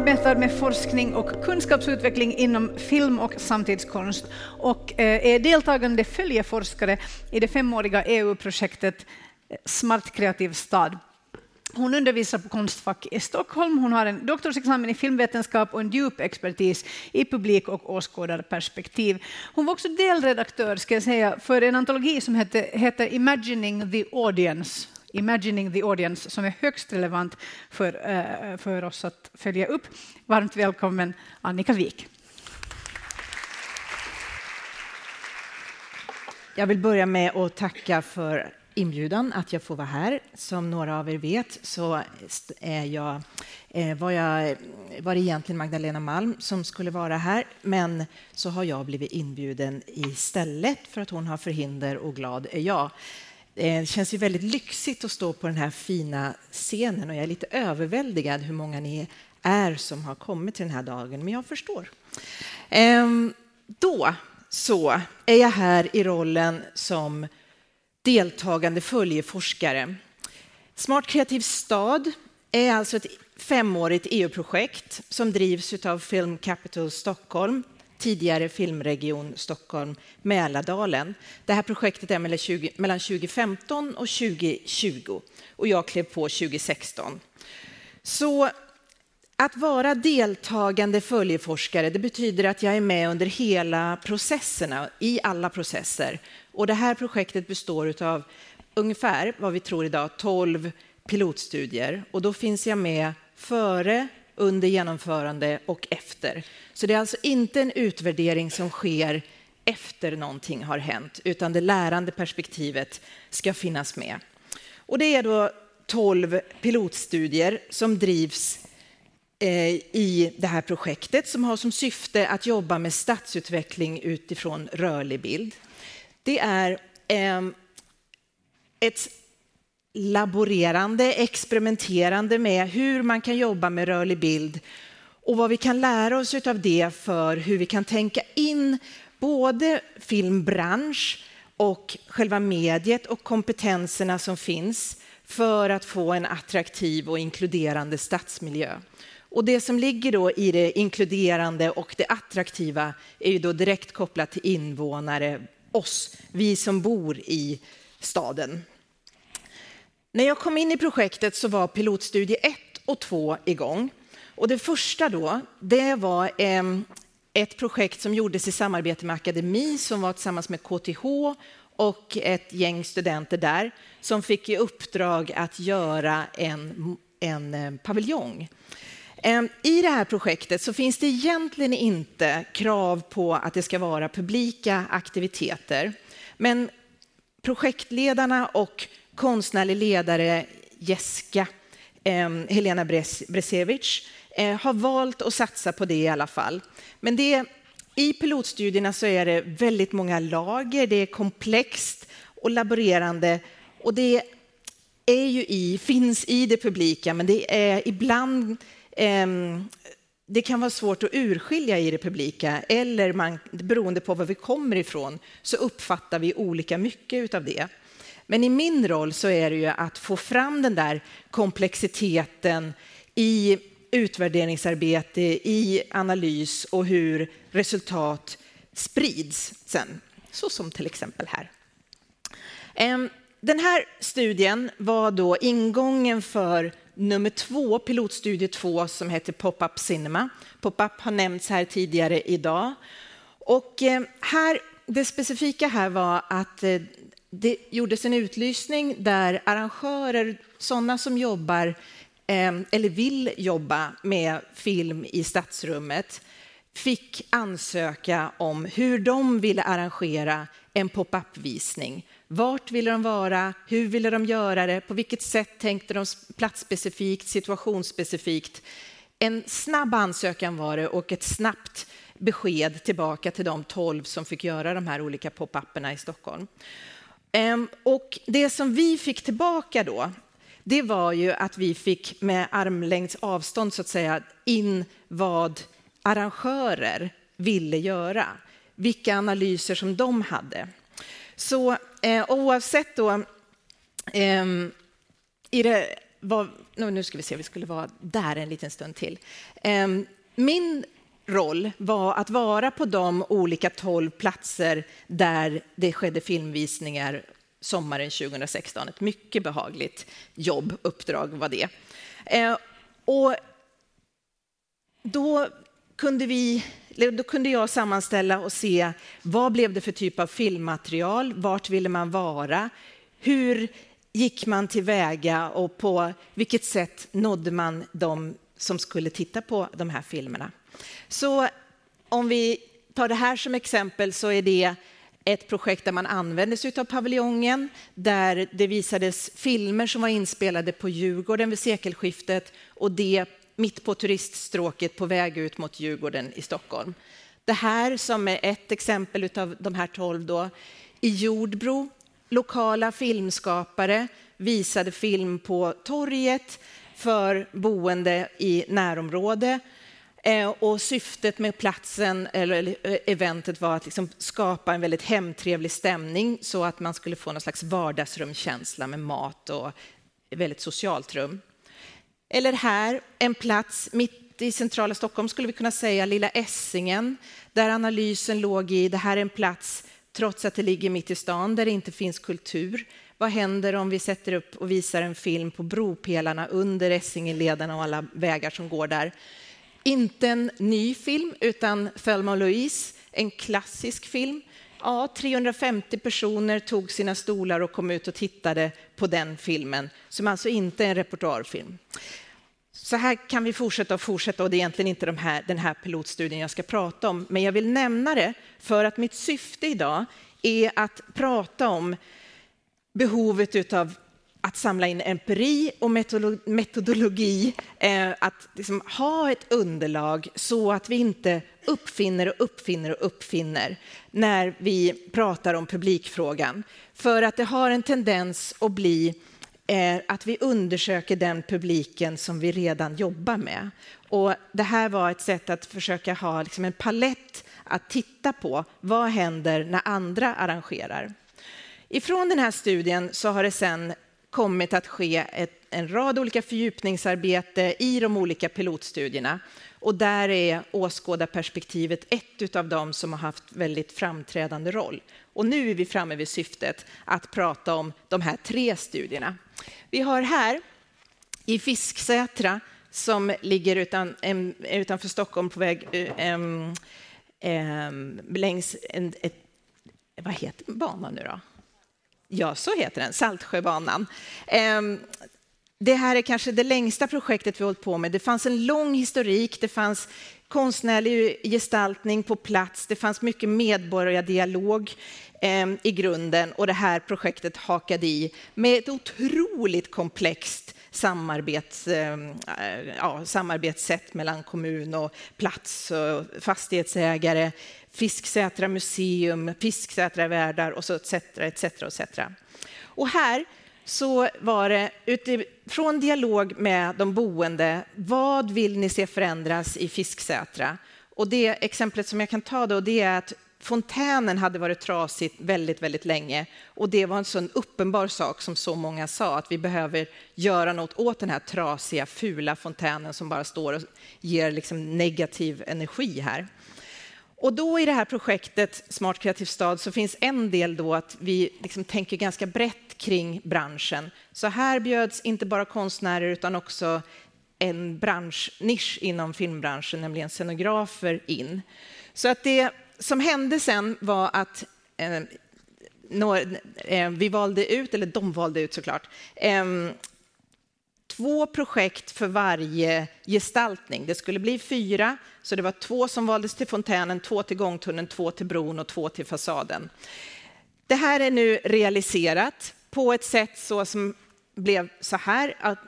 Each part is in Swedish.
Arbetar med forskning och kunskapsutveckling inom film och samtidskonst och eh, är deltagande följeforskare i det femåriga EU-projektet eh, Smart kreativ stad. Hon undervisar på Konstfack i Stockholm. Hon har en doktorsexamen i filmvetenskap och en djup expertis i publik och åskådarperspektiv. Hon var också delredaktör ska jag säga, för en antologi som heter, heter Imagining the Audience Imagining the Audience som är högst relevant för, eh, för oss att följa upp. Varmt välkommen Annika Wik. Jag vill börja med att tacka för inbjudan att jag får vara här. Som några av er vet så är jag, eh, var, jag, var det egentligen Magdalena Malm som skulle vara här, men så har jag blivit inbjuden istället för att hon har förhinder och glad är jag. Det känns ju väldigt lyxigt att stå på den här fina scenen och jag är lite överväldigad hur många ni är som har kommit till den här dagen, men jag förstår. Ehm, då så är jag här i rollen som deltagande följeforskare. Smart kreativ stad är alltså ett femårigt EU-projekt som drivs av Film Capital Stockholm, tidigare Filmregion Stockholm Mälardalen. Det här projektet är mellan 2015 och 2020 och jag klev på 2016. Så att vara deltagande följeforskare det betyder att jag är med under hela processerna, i alla processer. Och det här projektet består av ungefär, vad vi tror idag, 12 pilotstudier. Och då finns jag med före, under genomförande och efter. Så det är alltså inte en utvärdering som sker efter någonting har hänt, utan det lärande perspektivet ska finnas med. Och det är då 12 pilotstudier som drivs eh, i det här projektet som har som syfte att jobba med stadsutveckling utifrån rörlig bild det är ehm, ett laborerande, experimenterande med hur man kan jobba med rörlig bild och vad vi kan lära oss av det för hur vi kan tänka in både filmbransch och själva mediet och kompetenserna som finns för att få en attraktiv och inkluderande stadsmiljö. Och det som ligger då i det inkluderande och det attraktiva är ju då direkt kopplat till invånare, oss, vi som bor i staden. När jag kom in i projektet så var pilotstudie 1 och 2 igång. Och det första då, det var ehm, ett projekt som gjordes i samarbete med Akademi som var tillsammans med KTH och ett gäng studenter där som fick i uppdrag att göra en, en ehm, paviljong ehm, I det här projektet så finns det egentligen inte krav på att det ska vara publika aktiviteter. Men projektledarna och konstnärlig ledare Jessica eh, Helena Bresevic eh, har valt att satsa på det i alla fall. Men det, i pilotstudierna så är det väldigt många lager, det är komplext och laborerande och det är ju i, finns i det publika, men det är ibland eh, det kan vara svårt att urskilja i det publika eller man, beroende på var vi kommer ifrån så uppfattar vi olika mycket av det. Men i min roll så är det ju att få fram den där komplexiteten i utvärderingsarbete, i analys och hur resultat sprids sen, så som till exempel här. Ehm, den här studien var då ingången för nummer två, pilotstudie två, som heter Pop-up Cinema. Pop-up har nämnts här tidigare idag. Och ehm, här, det specifika här var att eh, det gjordes en utlysning där arrangörer, sådana som jobbar eh, eller vill jobba med film i stadsrummet, fick ansöka om hur de ville arrangera en pop-up-visning vart ville de vara? Hur ville de göra det? På vilket sätt tänkte de platsspecifikt, situationsspecifikt? En snabb ansökan var det och ett snabbt besked tillbaka till de tolv som fick göra de här olika pop-upperna i Stockholm. Ehm, och det som vi fick tillbaka då, det var ju att vi fick med armlängds avstånd så att säga in vad arrangörer ville göra, vilka analyser som de hade. Så eh, oavsett då, eh, i det var, nu ska vi se, vi skulle vara där en liten stund till. Eh, min roll var att vara på de olika tolv platser där det skedde filmvisningar sommaren 2016. Ett mycket behagligt jobb, uppdrag var det. Eh, och då kunde, vi, då kunde jag sammanställa och se vad blev det för typ av filmmaterial, vart ville man vara, hur gick man tillväga och på vilket sätt nådde man de som skulle titta på de här filmerna. Så om vi tar det här som exempel så är det ett projekt där man använde sig av paviljongen, där det visades filmer som var inspelade på Djurgården vid sekelskiftet och det mitt på turiststråket på väg ut mot Djurgården i Stockholm. Det här som är ett exempel av de här tolv då, i Jordbro, lokala filmskapare visade film på torget för boende i närområde. Eh, och syftet med platsen, eller eh, eventet, var att liksom skapa en väldigt hemtrevlig stämning så att man skulle få någon slags vardagsrumkänsla med mat och väldigt socialt rum. Eller här, en plats mitt i centrala Stockholm skulle vi kunna säga, Lilla Essingen, där analysen låg i det här är en plats, trots att det ligger mitt i stan, där det inte finns kultur. Vad händer om vi sätter upp och visar en film på bropelarna under Essingeleden och alla vägar som går där? Inte en ny film, utan Thelma och Louise, en klassisk film. Ja, 350 personer tog sina stolar och kom ut och tittade på den filmen, som alltså inte är en repertoarfilm. Så här kan vi fortsätta och fortsätta och det är egentligen inte de här, den här pilotstudien jag ska prata om, men jag vill nämna det för att mitt syfte idag är att prata om behovet av att samla in empiri och metodologi, eh, att liksom ha ett underlag så att vi inte uppfinner och uppfinner och uppfinner när vi pratar om publikfrågan. För att det har en tendens att bli eh, att vi undersöker den publiken som vi redan jobbar med. Och det här var ett sätt att försöka ha liksom en palett att titta på. Vad händer när andra arrangerar? Ifrån den här studien så har det sen kommit att ske ett, en rad olika fördjupningsarbete i de olika pilotstudierna. Och där är åskådarperspektivet ett av dem som har haft väldigt framträdande roll. Och nu är vi framme vid syftet att prata om de här tre studierna. Vi har här i Fisksätra som ligger utan, utanför Stockholm på väg um, um, längs en, ett, vad heter banan nu då? Ja, så heter den, Saltsjöbanan. Ehm, det här är kanske det längsta projektet vi hållit på med. Det fanns en lång historik, det fanns konstnärlig gestaltning på plats, det fanns mycket medborgardialog ehm, i grunden och det här projektet hakade i med ett otroligt komplext samarbets, ehm, eh, ja, samarbetssätt mellan kommun och plats och fastighetsägare, Fisksätra museum, Fisksätra värdar och så etc. etc, etc. Och här så var det utifrån dialog med de boende, vad vill ni se förändras i Fisksätra? Och det exemplet som jag kan ta då, det är att fontänen hade varit trasig väldigt, väldigt länge och det var en sån uppenbar sak som så många sa att vi behöver göra något åt den här trasiga, fula fontänen som bara står och ger liksom negativ energi här. Och då i det här projektet Smart kreativ stad så finns en del då att vi liksom tänker ganska brett kring branschen. Så här bjöds inte bara konstnärer utan också en branschnisch inom filmbranschen, nämligen scenografer, in. Så att det som hände sen var att eh, når, eh, vi valde ut, eller de valde ut såklart, eh, två projekt för varje gestaltning. Det skulle bli fyra, så det var två som valdes till fontänen, två till gångtunneln, två till bron och två till fasaden. Det här är nu realiserat på ett sätt så som blev så här att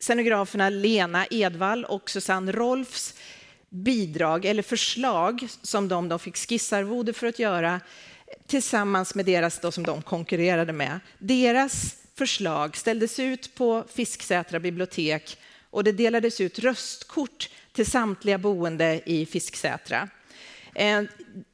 scenograferna Lena Edvall och Susanne Rolfs bidrag eller förslag som de, de fick skissarvode för att göra tillsammans med deras då, som de konkurrerade med. Deras förslag ställdes ut på Fisksätra bibliotek och det delades ut röstkort till samtliga boende i Fisksätra. Eh,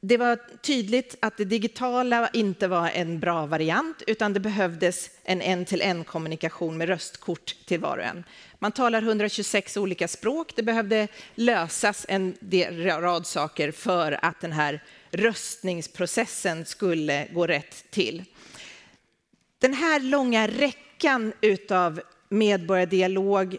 det var tydligt att det digitala inte var en bra variant, utan det behövdes en en-till-en-kommunikation med röstkort till var och en. Man talar 126 olika språk. Det behövde lösas en rad saker för att den här röstningsprocessen skulle gå rätt till. Den här långa räckan av medborgardialog,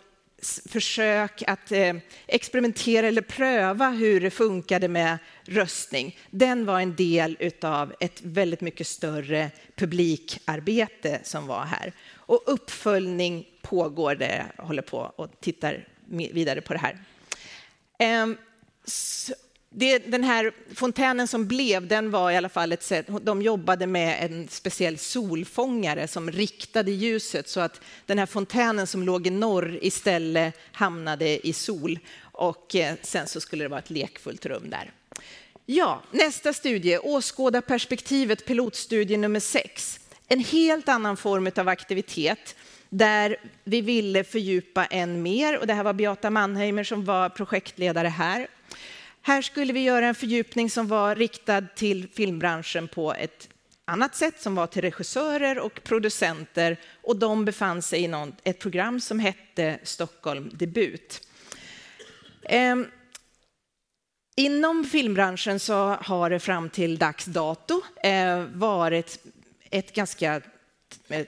försök att eh, experimentera eller pröva hur det funkade med röstning, den var en del av ett väldigt mycket större publikarbete som var här. Och uppföljning pågår, det håller på och tittar vidare på det här. Ehm, det, den här fontänen som blev, den var i alla fall ett sätt, de jobbade med en speciell solfångare som riktade ljuset så att den här fontänen som låg i norr istället hamnade i sol och eh, sen så skulle det vara ett lekfullt rum där. Ja, nästa studie, åskådarperspektivet, pilotstudie nummer sex. En helt annan form av aktivitet där vi ville fördjupa än mer och det här var Beata Mannheimer som var projektledare här här skulle vi göra en fördjupning som var riktad till filmbranschen på ett annat sätt som var till regissörer och producenter och de befann sig i någon, ett program som hette Stockholm Debut. Ehm. inom filmbranschen så har det fram till dags dato eh, varit ett ganska Eh,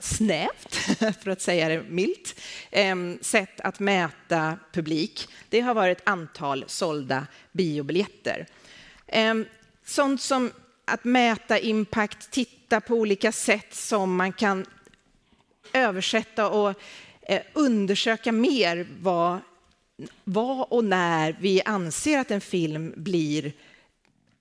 snävt, för att säga det milt, ehm, sätt att mäta publik. Det har varit antal sålda biobiljetter. Ehm, sånt som att mäta impact, titta på olika sätt som man kan översätta och eh, undersöka mer vad, vad och när vi anser att en film blir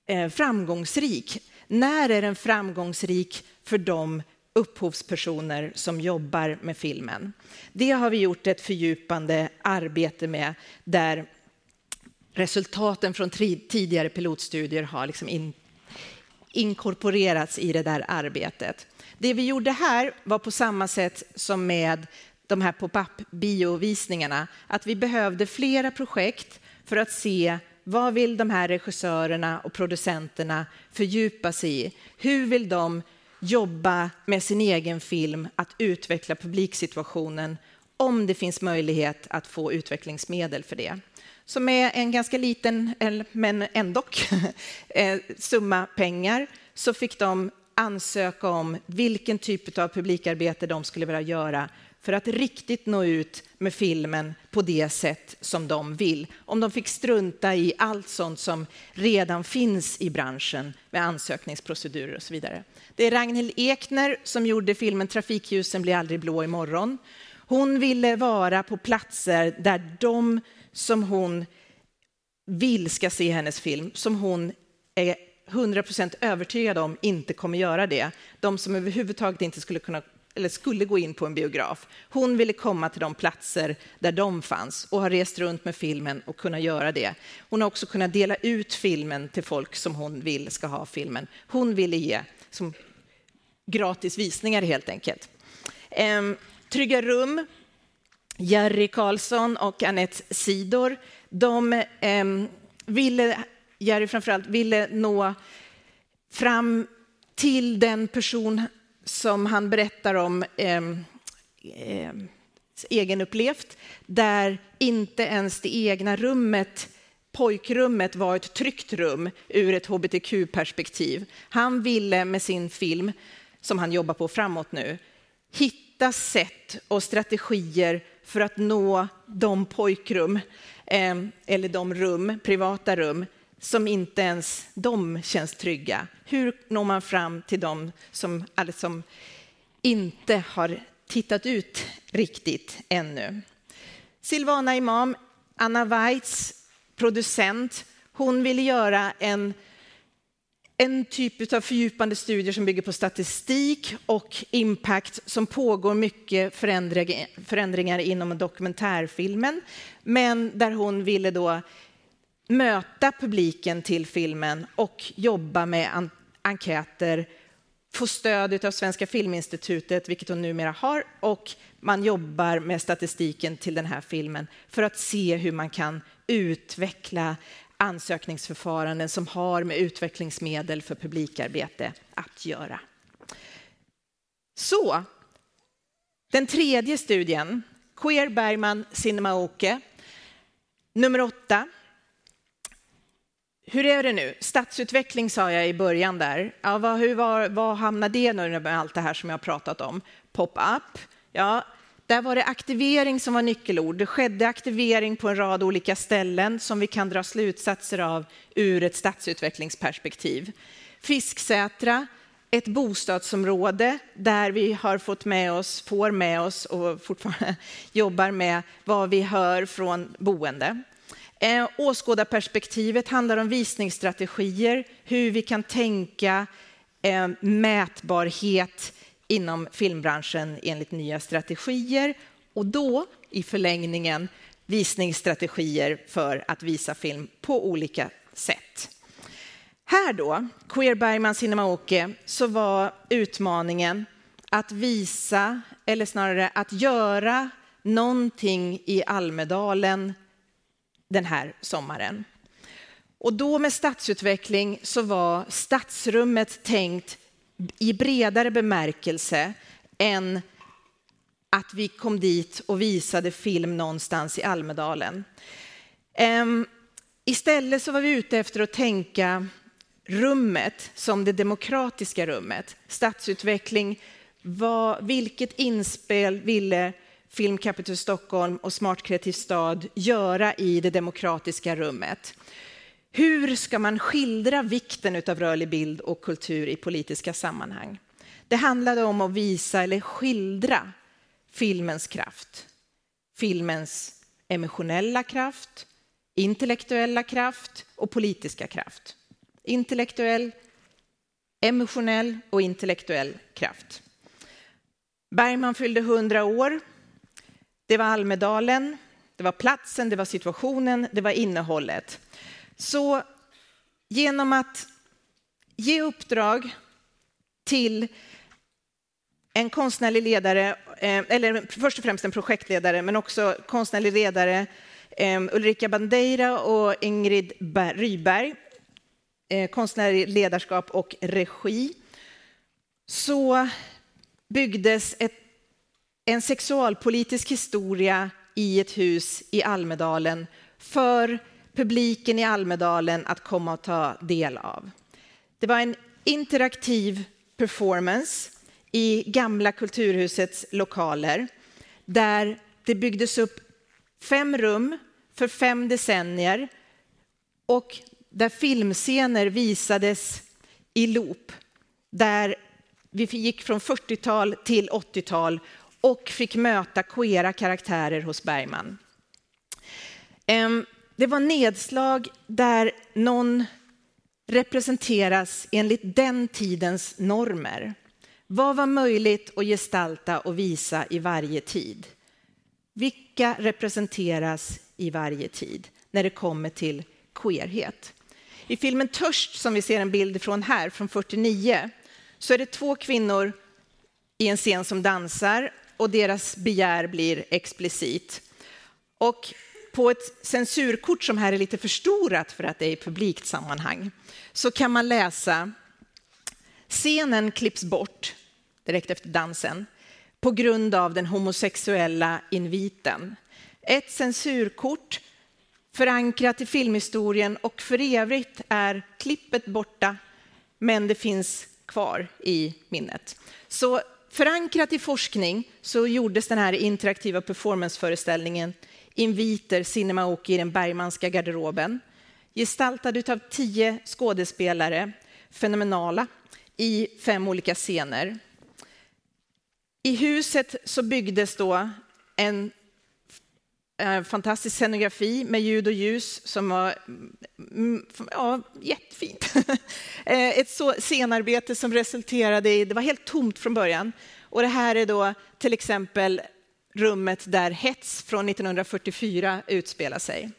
eh, framgångsrik. När är den framgångsrik för de upphovspersoner som jobbar med filmen. Det har vi gjort ett fördjupande arbete med där resultaten från tidigare pilotstudier har liksom in, inkorporerats i det där arbetet. Det vi gjorde här var på samma sätt som med de här pop-up biovisningarna, att vi behövde flera projekt för att se vad vill de här regissörerna och producenterna fördjupa sig i? Hur vill de jobba med sin egen film, att utveckla publiksituationen om det finns möjlighet att få utvecklingsmedel för det. Så med en ganska liten, men ändå, eh, summa pengar så fick de ansöka om vilken typ av publikarbete de skulle vilja göra för att riktigt nå ut med filmen på det sätt som de vill. Om de fick strunta i allt sånt som redan finns i branschen med ansökningsprocedurer och så vidare. Det är Ragnhild Ekner som gjorde filmen Trafikljusen blir aldrig blå imorgon. Hon ville vara på platser där de som hon vill ska se hennes film, som hon är 100% övertygad om inte kommer göra det. De som överhuvudtaget inte skulle kunna eller skulle gå in på en biograf. Hon ville komma till de platser där de fanns och har rest runt med filmen och kunna göra det. Hon har också kunnat dela ut filmen till folk som hon vill ska ha filmen. Hon ville ge som gratis visningar helt enkelt. Ehm, Trygga rum, Jerry Karlsson och Annette Sidor, de ehm, ville, Jerry framförallt, ville nå fram till den person som han berättar om eh, eh, egenupplevt, där inte ens det egna rummet pojkrummet var ett tryggt rum ur ett hbtq-perspektiv. Han ville med sin film, som han jobbar på framåt nu, hitta sätt och strategier för att nå de pojkrum, eh, eller de rum, privata rum, som inte ens de känns trygga. Hur når man fram till dem som, som inte har tittat ut riktigt ännu? Silvana Imam, Anna Weitz, producent, hon ville göra en, en typ av fördjupande studier som bygger på statistik och impact som pågår mycket förändringar inom dokumentärfilmen, men där hon ville då möta publiken till filmen och jobba med enkäter, få stöd av Svenska Filminstitutet, vilket hon numera har, och man jobbar med statistiken till den här filmen för att se hur man kan utveckla ansökningsförfaranden som har med utvecklingsmedel för publikarbete att göra. Så, den tredje studien, Queer Bergman Cinemaoke, nummer åtta. Hur är det nu? Stadsutveckling sa jag i början där. Ja, vad, hur var, vad hamnar det nu med allt det här som jag har pratat om? Pop-up, ja, där var det aktivering som var nyckelord. Det skedde aktivering på en rad olika ställen som vi kan dra slutsatser av ur ett stadsutvecklingsperspektiv. Fisksätra, ett bostadsområde där vi har fått med oss, får med oss och fortfarande jobbar med vad vi hör från boende. Eh, åskådarperspektivet handlar om visningsstrategier, hur vi kan tänka eh, mätbarhet inom filmbranschen enligt nya strategier och då i förlängningen visningsstrategier för att visa film på olika sätt. Här då, Queer Bergman Cinemaoke, så var utmaningen att visa, eller snarare att göra någonting i Almedalen den här sommaren. Och då med stadsutveckling så var stadsrummet tänkt i bredare bemärkelse än att vi kom dit och visade film någonstans i Almedalen. Ehm, istället så var vi ute efter att tänka rummet som det demokratiska rummet. Stadsutveckling, vad, vilket inspel ville Film Capital Stockholm och Smart Kreativ Stad göra i det demokratiska rummet? Hur ska man skildra vikten av rörlig bild och kultur i politiska sammanhang? Det handlade om att visa eller skildra filmens kraft. Filmens emotionella kraft, intellektuella kraft och politiska kraft. Intellektuell, emotionell och intellektuell kraft. Bergman fyllde 100 år. Det var Almedalen, det var platsen, det var situationen, det var innehållet. Så genom att ge uppdrag till en konstnärlig ledare, eh, eller först och främst en projektledare, men också konstnärlig ledare, eh, Ulrika Bandeira och Ingrid Ryberg, eh, konstnärlig ledarskap och regi, så byggdes ett, en sexualpolitisk historia i ett hus i Almedalen för publiken i Almedalen att komma och ta del av. Det var en interaktiv performance i gamla Kulturhusets lokaler där det byggdes upp fem rum för fem decennier och där filmscener visades i loop. Där vi gick från 40-tal till 80-tal och fick möta queera karaktärer hos Bergman. Det var nedslag där någon representeras enligt den tidens normer. Vad var möjligt att gestalta och visa i varje tid? Vilka representeras i varje tid när det kommer till queerhet? I filmen Törst, som vi ser en bild från här, från 49, så är det två kvinnor i en scen som dansar och deras begär blir explicit. Och på ett censurkort som här är lite förstorat för att det är i publikt sammanhang så kan man läsa scenen klipps bort direkt efter dansen på grund av den homosexuella inviten. Ett censurkort förankrat i filmhistorien och för övrigt är klippet borta men det finns kvar i minnet. Så förankrat i forskning så gjordes den här interaktiva performanceföreställningen inviter Cinemaoki i den Bergmanska garderoben. Gestaltad av tio skådespelare, fenomenala, i fem olika scener. I huset så byggdes då en Eh, fantastisk scenografi med ljud och ljus som var mm, mm, ja, jättefint. Eh, ett så scenarbete som resulterade i, det var helt tomt från början. Och det här är då till exempel rummet där hets från 1944 utspelar sig.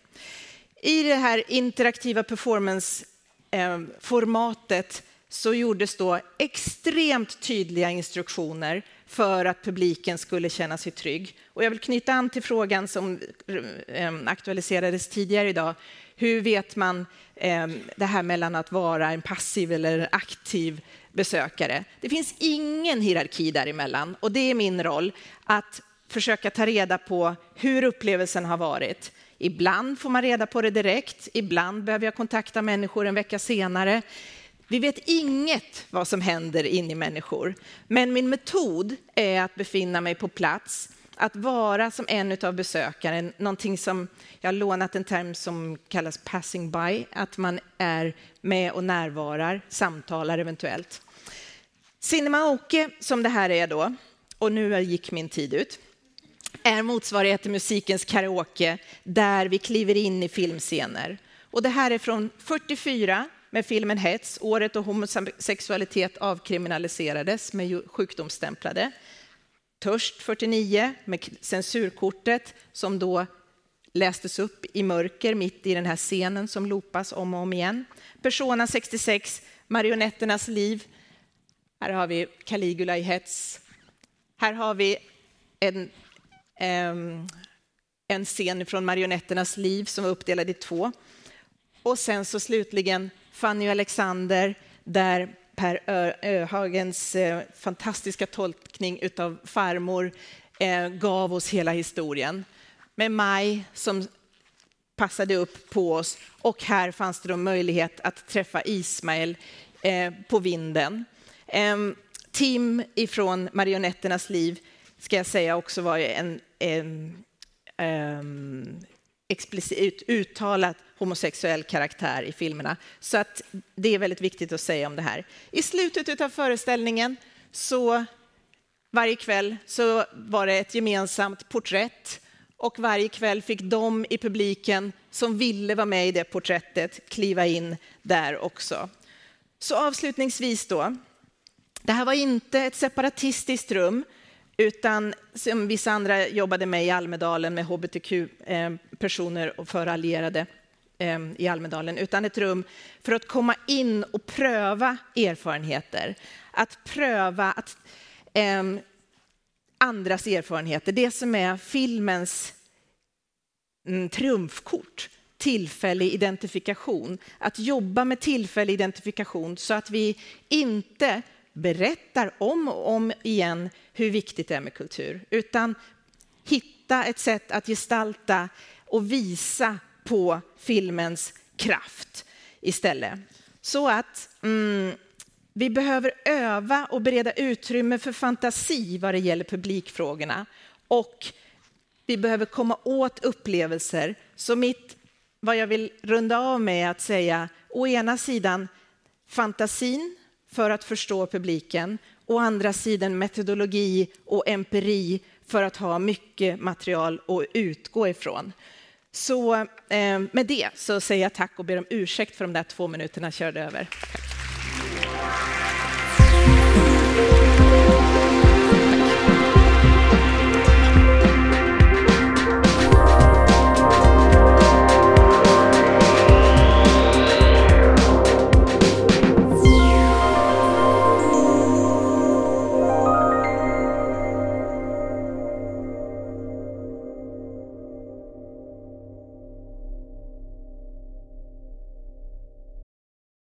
I det här interaktiva performance-formatet eh, så gjordes då extremt tydliga instruktioner för att publiken skulle känna sig trygg. Och jag vill knyta an till frågan som ehm, aktualiserades tidigare idag. Hur vet man ehm, det här mellan att vara en passiv eller aktiv besökare? Det finns ingen hierarki däremellan och det är min roll att försöka ta reda på hur upplevelsen har varit. Ibland får man reda på det direkt, ibland behöver jag kontakta människor en vecka senare. Vi vet inget vad som händer in i människor, men min metod är att befinna mig på plats, att vara som en av besökaren, någonting som jag har lånat en term som kallas passing by, att man är med och närvarar, samtalar eventuellt. Cinemaoke, som det här är då, och nu gick min tid ut, är motsvarighet till musikens karaoke där vi kliver in i filmscener. Och det här är från 44 med filmen Hets, året då homosexualitet avkriminaliserades med sjukdomsstämplade. Törst 49 med censurkortet som då lästes upp i mörker mitt i den här scenen som loopas om och om igen. Persona 66, Marionetternas liv. Här har vi Caligula i hets. Här har vi en, um, en scen från Marionetternas liv som var uppdelad i två. Och sen så slutligen Fanny och Alexander, där Per Öhagens eh, fantastiska tolkning av farmor eh, gav oss hela historien. Med Maj som passade upp på oss och här fanns det då möjlighet att träffa Ismael eh, på vinden. Tim ifrån Marionetternas liv ska jag säga också var en, en, en explicit uttalat homosexuell karaktär i filmerna. Så att det är väldigt viktigt att säga om det här. I slutet av föreställningen så varje kväll så var det ett gemensamt porträtt och varje kväll fick de i publiken som ville vara med i det porträttet kliva in där också. Så avslutningsvis då. Det här var inte ett separatistiskt rum utan som vissa andra jobbade med i Almedalen med hbtq-personer eh, och för allierade Ehm, i Almedalen, utan ett rum för att komma in och pröva erfarenheter. Att pröva att, eh, andras erfarenheter, det som är filmens mm, triumfkort tillfällig identifikation. Att jobba med tillfällig identifikation så att vi inte berättar om och om igen hur viktigt det är med kultur, utan hitta ett sätt att gestalta och visa på filmens kraft istället. Så att mm, vi behöver öva och bereda utrymme för fantasi vad det gäller publikfrågorna. Och vi behöver komma åt upplevelser. Så mitt, vad jag vill runda av med är att säga, å ena sidan fantasin, för att förstå publiken. Å andra sidan metodologi och empiri för att ha mycket material att utgå ifrån. Så eh, med det så säger jag tack och ber om ursäkt för de där två minuterna jag körde över. Tack.